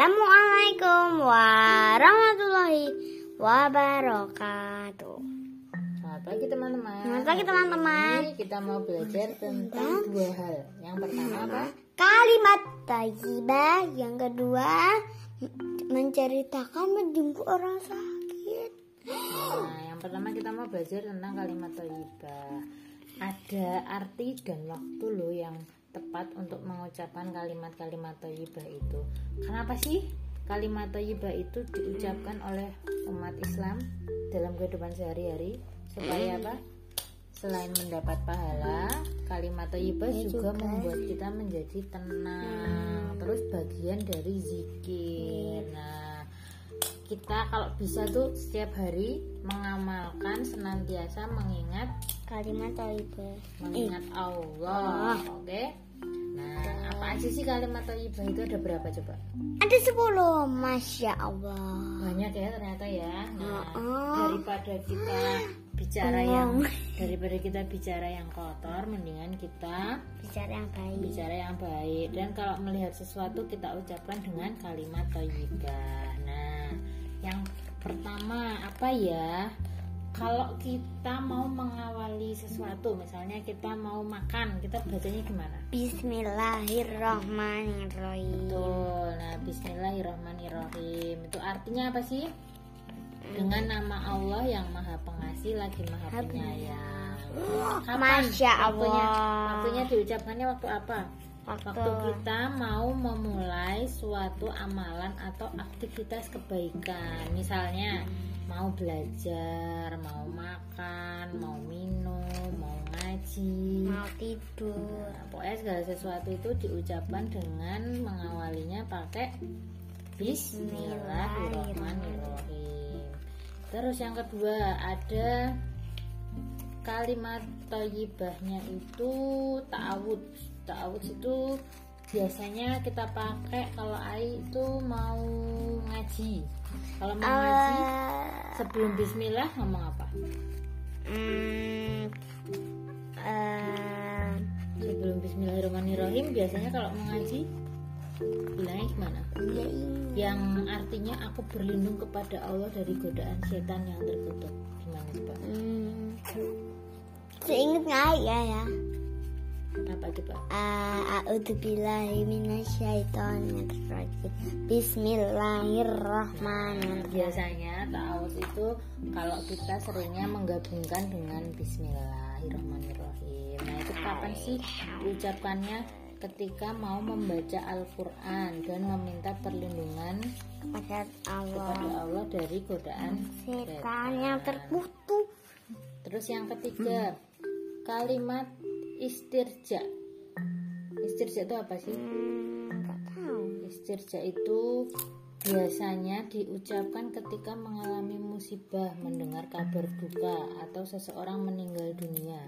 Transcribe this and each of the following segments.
Assalamualaikum warahmatullahi wabarakatuh. Selamat pagi teman-teman. Selamat pagi, teman-teman. Kita mau belajar tentang dua hal. Yang pertama apa? Kalimat tayyibah yang kedua menceritakan menjemput orang sakit. Nah, yang pertama kita mau belajar tentang kalimat thayyibah. Ada arti dan waktu loh yang tepat untuk mengucapkan kalimat-kalimat thayyibah itu. Kenapa sih kalimat thayyibah itu diucapkan oleh umat Islam dalam kehidupan sehari-hari supaya apa? Selain mendapat pahala, kalimat thayyibah juga, membuat kita menjadi tenang. Terus bagian dari zikir. Nah, kita kalau bisa tuh setiap hari mengamalkan senantiasa mengingat Kalimat tayyibah. mengingat Allah oke nah apa aja sih kalimat thayyibah itu ada berapa coba Ada 10 Masya Allah. banyak ya ternyata ya nah Oh. daripada kita bicara yang daripada kita bicara yang kotor mendingan kita Bicara yang baik. bicara yang baik dan kalau melihat sesuatu kita ucapkan dengan kalimat thayyibah. Nah, yang pertama apa ya? Kalau kita mau mengawali sesuatu, misalnya kita mau makan, kita bacanya gimana? Bismillahirrahmanirrahim. Betul. Nah, Bismillahirrahmanirrahim. Itu artinya apa sih? Dengan nama Allah yang Maha Pengasih lagi Maha Penyayang. Kapan Masya waktunya? Allah. Waktunya diucapkannya waktu apa? Waktu Waktu kita mau memulai suatu amalan atau aktivitas kebaikan, misalnya mau belajar, mau makan, mau minum, mau ngaji, mau tidur. Nah, pokoknya segala sesuatu itu diucapkan dengan mengawalinya pakai Bismillahirrahmanirrahim. Terus yang kedua ada kalimat thayyibahnya itu ta'awud. Ta'awud itu biasanya kita pakai kalau Ai itu mau ngaji. Kalau mau ngaji Eh, sebelum bismillah ngomong apa? hmm, eh, Sebelum bismillahirrahmanirrahim biasanya kalau mau ngaji bilangnya gimana? ya yang artinya aku berlindung kepada Allah dari godaan setan yang terkutuk gimana coba Hmm, seingat nggak ya ya? Apa coba A'udzubillahi minasyaitonirrajim. Bismillahirrahmanirrahim. biasanya ta'awuz itu kalau kita seringnya menggabungkan dengan Bismillahirrahmanirrahim nah itu kapan sih diucapkannya ketika mau membaca Al-Quran dan meminta perlindungan Kepada Allah. kepada Allah dari godaan Setan yang terkutuk. Terus yang ketiga, kalimat istirja. Istirja itu apa sih? Hmm, nggak tahu. Istirja itu biasanya diucapkan ketika mengalami musibah, mendengar kabar duka atau seseorang meninggal dunia.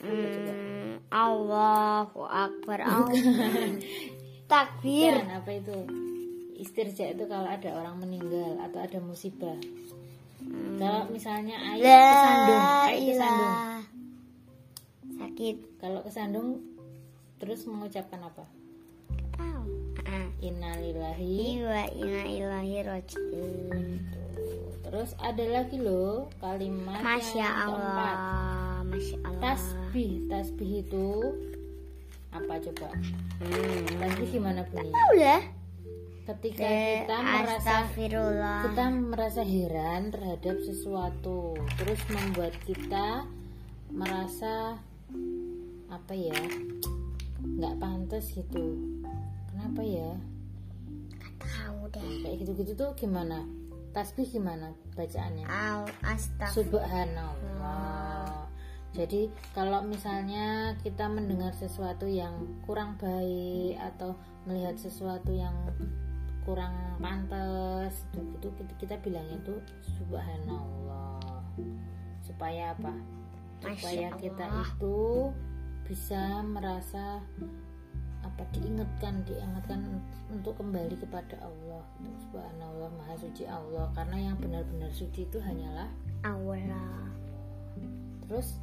Hmm, Allahu Akbar. Allah. Takbir. Dan apa itu? Istirja itu kalau ada orang meninggal atau ada musibah. Kalau misalnya ayat kesandung, ayat kesandung. Sakit. Kalau kesandung terus mengucapkan apa? Ah. Innalillahi Wa inna ilahi rojiun. Terus ada lagi loh kalimat Masya yang keempat. Allah. Masya Allah. Tasbih, tasbih itu apa coba? Hmm. Tasbih gimana bunyinya? Tahu lah. Ketika kita merasa kita merasa heran terhadap sesuatu, terus membuat kita merasa apa ya? nggak pantas gitu. Kenapa ya? Tahu deh. Kayak gitu-gitu tuh gimana? Tasbih gimana bacaannya? Al. Subhanallah. Jadi kalau misalnya kita mendengar sesuatu yang kurang baik atau melihat sesuatu yang kurang pantas, itu, itu kita, kita bilangnya tuh subhanallah. Supaya apa? Supaya kita itu bisa merasa apa diingatkan diingatkan untuk kembali kepada Allah. Subhanallah maha suci Allah. Karena yang benar-benar suci itu hanyalah Allah. terus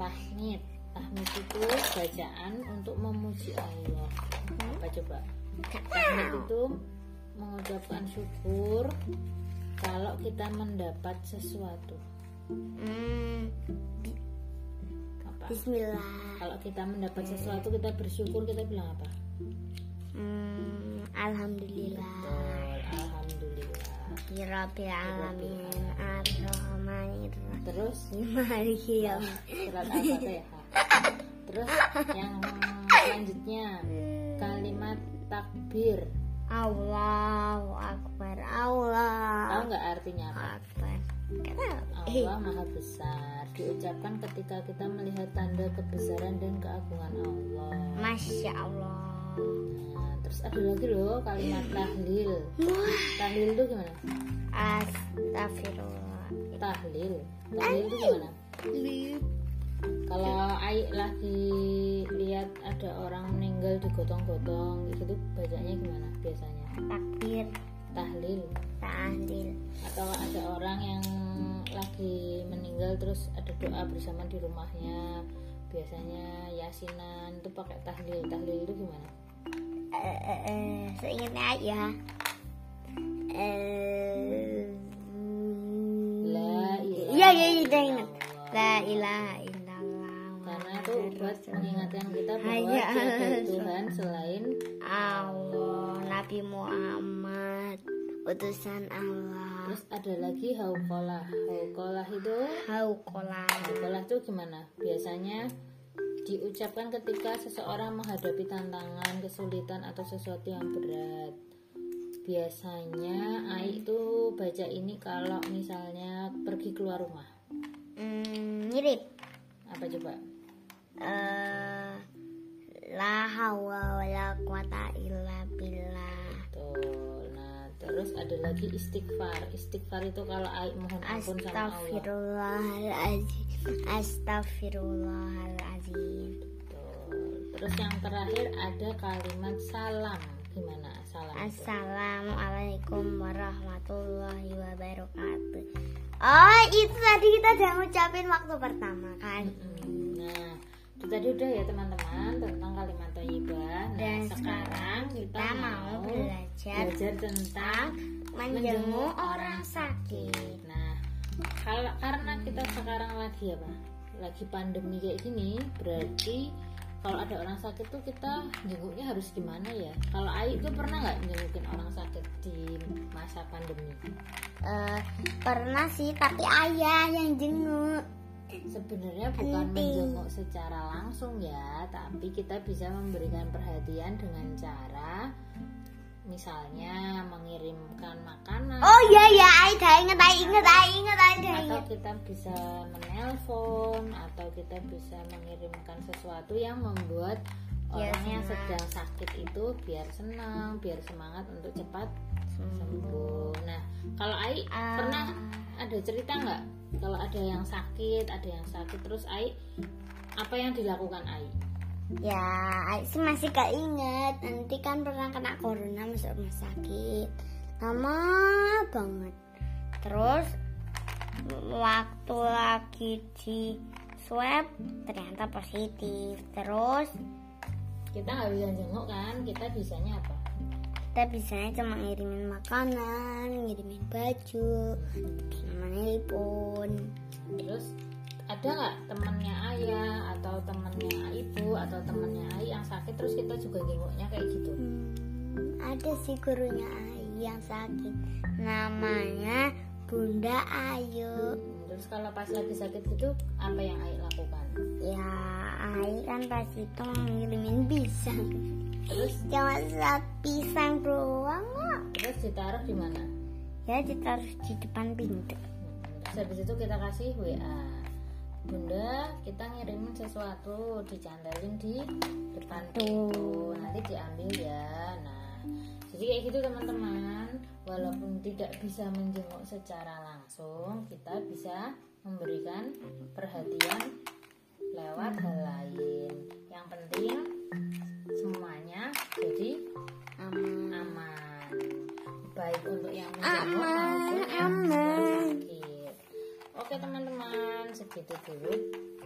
tahmid. Tahmid itu bacaan untuk memuji Allah. Apa coba? Tahmid itu mengucapkan syukur kalau kita mendapat sesuatu. Hmm, apa? Bismillah. kalau kita mendapat sesuatu kita bersyukur kita bilang apa? Hmm, Alhamdulillah. Betul, alhamdulillah. Rabbil alamin. Ar-rahmanir-rahim. terus? Maliki surat al-fatihah. Terus yang selanjutnya? Kalimat takbir. Allahu akbar. tahu Allah nggak artinya apa? Akbar. Allah maha besar diucapkan ketika kita melihat tanda kebesaran dan keagungan Allah. Masya Allah. nah, terus ada lagi loh kalimat tahlil. Tahlil itu gimana? Astagfirullah. tahlil. Tahlil itu gimana? Kalau Ai lagi lihat ada orang meninggal digotong-gotong itu bacanya gimana biasanya? Takbir, tahlil tahlil. atau ada orang yang lagi meninggal terus ada doa bersama di rumahnya biasanya yasinan itu pakai tahlil tahlil itu gimana Eh, eh, eh, seingatnya ya. Eh, la ilaha Iya, iya, iya, ingat. La ilaha illallah. karena itu buat mengingatkan kita bahwa ala Tuhan selain Allah, Nabi Muhammad, utusan Allah. terus ada lagi haukolah haukolah itu Haukola. haukolah itu gimana biasanya diucapkan ketika seseorang menghadapi tantangan kesulitan atau sesuatu yang berat biasanya Ai itu baca ini kalau misalnya pergi keluar rumah Hmm, mirip. apa coba Eh, la hawa wa la quwata illa billah. Terus ada lagi istighfar. Istighfar itu kalau mohon ampun sama Allah. Astagfirullahaladzim Astagfirullahaladzim Betul. Terus yang terakhir ada kalimat salam. Gimana salam? Assalamualaikum warahmatullahi wabarakatuh Oh itu tadi kita udah ngucapin waktu pertama kan Nah, itu tadi udah ya teman-teman tentang kalimat thayyibah. Nah, Dan sekarang kita, mau belajar belajar tentang menjenguk orang sakit Nah, kalau karena kita sekarang lagi apa? Lagi pandemi kayak gini, berarti kalau ada orang sakit tuh kita jenguknya harus gimana ya? Kalau Ai itu pernah nggak jengukin orang sakit di masa pandemi? Eh, Pernah sih tapi ayah yang jenguk Sebenarnya bukan menjenguk secara langsung ya, tapi kita bisa memberikan perhatian dengan cara misalnya mengirimkan makanan Oh iya ya Aida inget Aida inget Aida inget Aida atau kita bisa menelpon atau kita bisa mengirimkan sesuatu yang membuat Biar orang yang senang. sedang sakit itu biar senang, biar semangat untuk cepat sembuh. Nah, kalau Ai Ah. pernah ada cerita nggak kalau ada yang sakit, ada yang sakit terus Ai apa yang dilakukan Ai? Ya, Aik sih masih keinget. Nanti kan pernah kena corona masuk rumah sakit. Lama banget. Terus waktu lagi di swab ternyata positif. Terus Kita nggak bisa jenguk kan? Kita bisanya apa? Kita bisanya cuma ngirimin makanan, ngirimin baju, sama nelpon. Terus ada nggak temannya ayah atau temannya ibu atau temannya Ai yang sakit terus kita juga jenguknya kayak gitu? Hmm, ada sih gurunya Ayu yang sakit. Namanya Bunda Ayu. Terus kalau pas lagi sakit gitu apa yang Ai lakukan? Ya, Ai kan pas itu ngirimin pisang. Terus Cuma pisang doang kok. terus ditaruh di mana? Ya ditaruh di depan pintu. Terus habis itu kita kasih WA. Bunda, kita ngirimin sesuatu dicandalin di depan pintu. Nanti diambil ya. Nah, jadi kayak gitu teman-teman. Walaupun tidak bisa menjenguk secara langsung, kita bisa memberikan perhatian lewat hal lain. Yang penting semuanya jadi Aman. aman baik untuk yang menjenguk Aman, maupun yang sakit oke teman-teman segitu dulu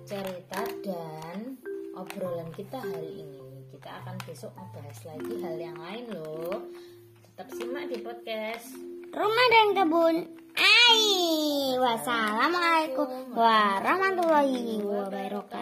cerita dan obrolan kita hari ini kita akan besok membahas lagi hal yang lain loh Tetap simak di podcast. Rumah dan kebun. Ai, wassalamualaikum warahmatullahi wabarakatuh.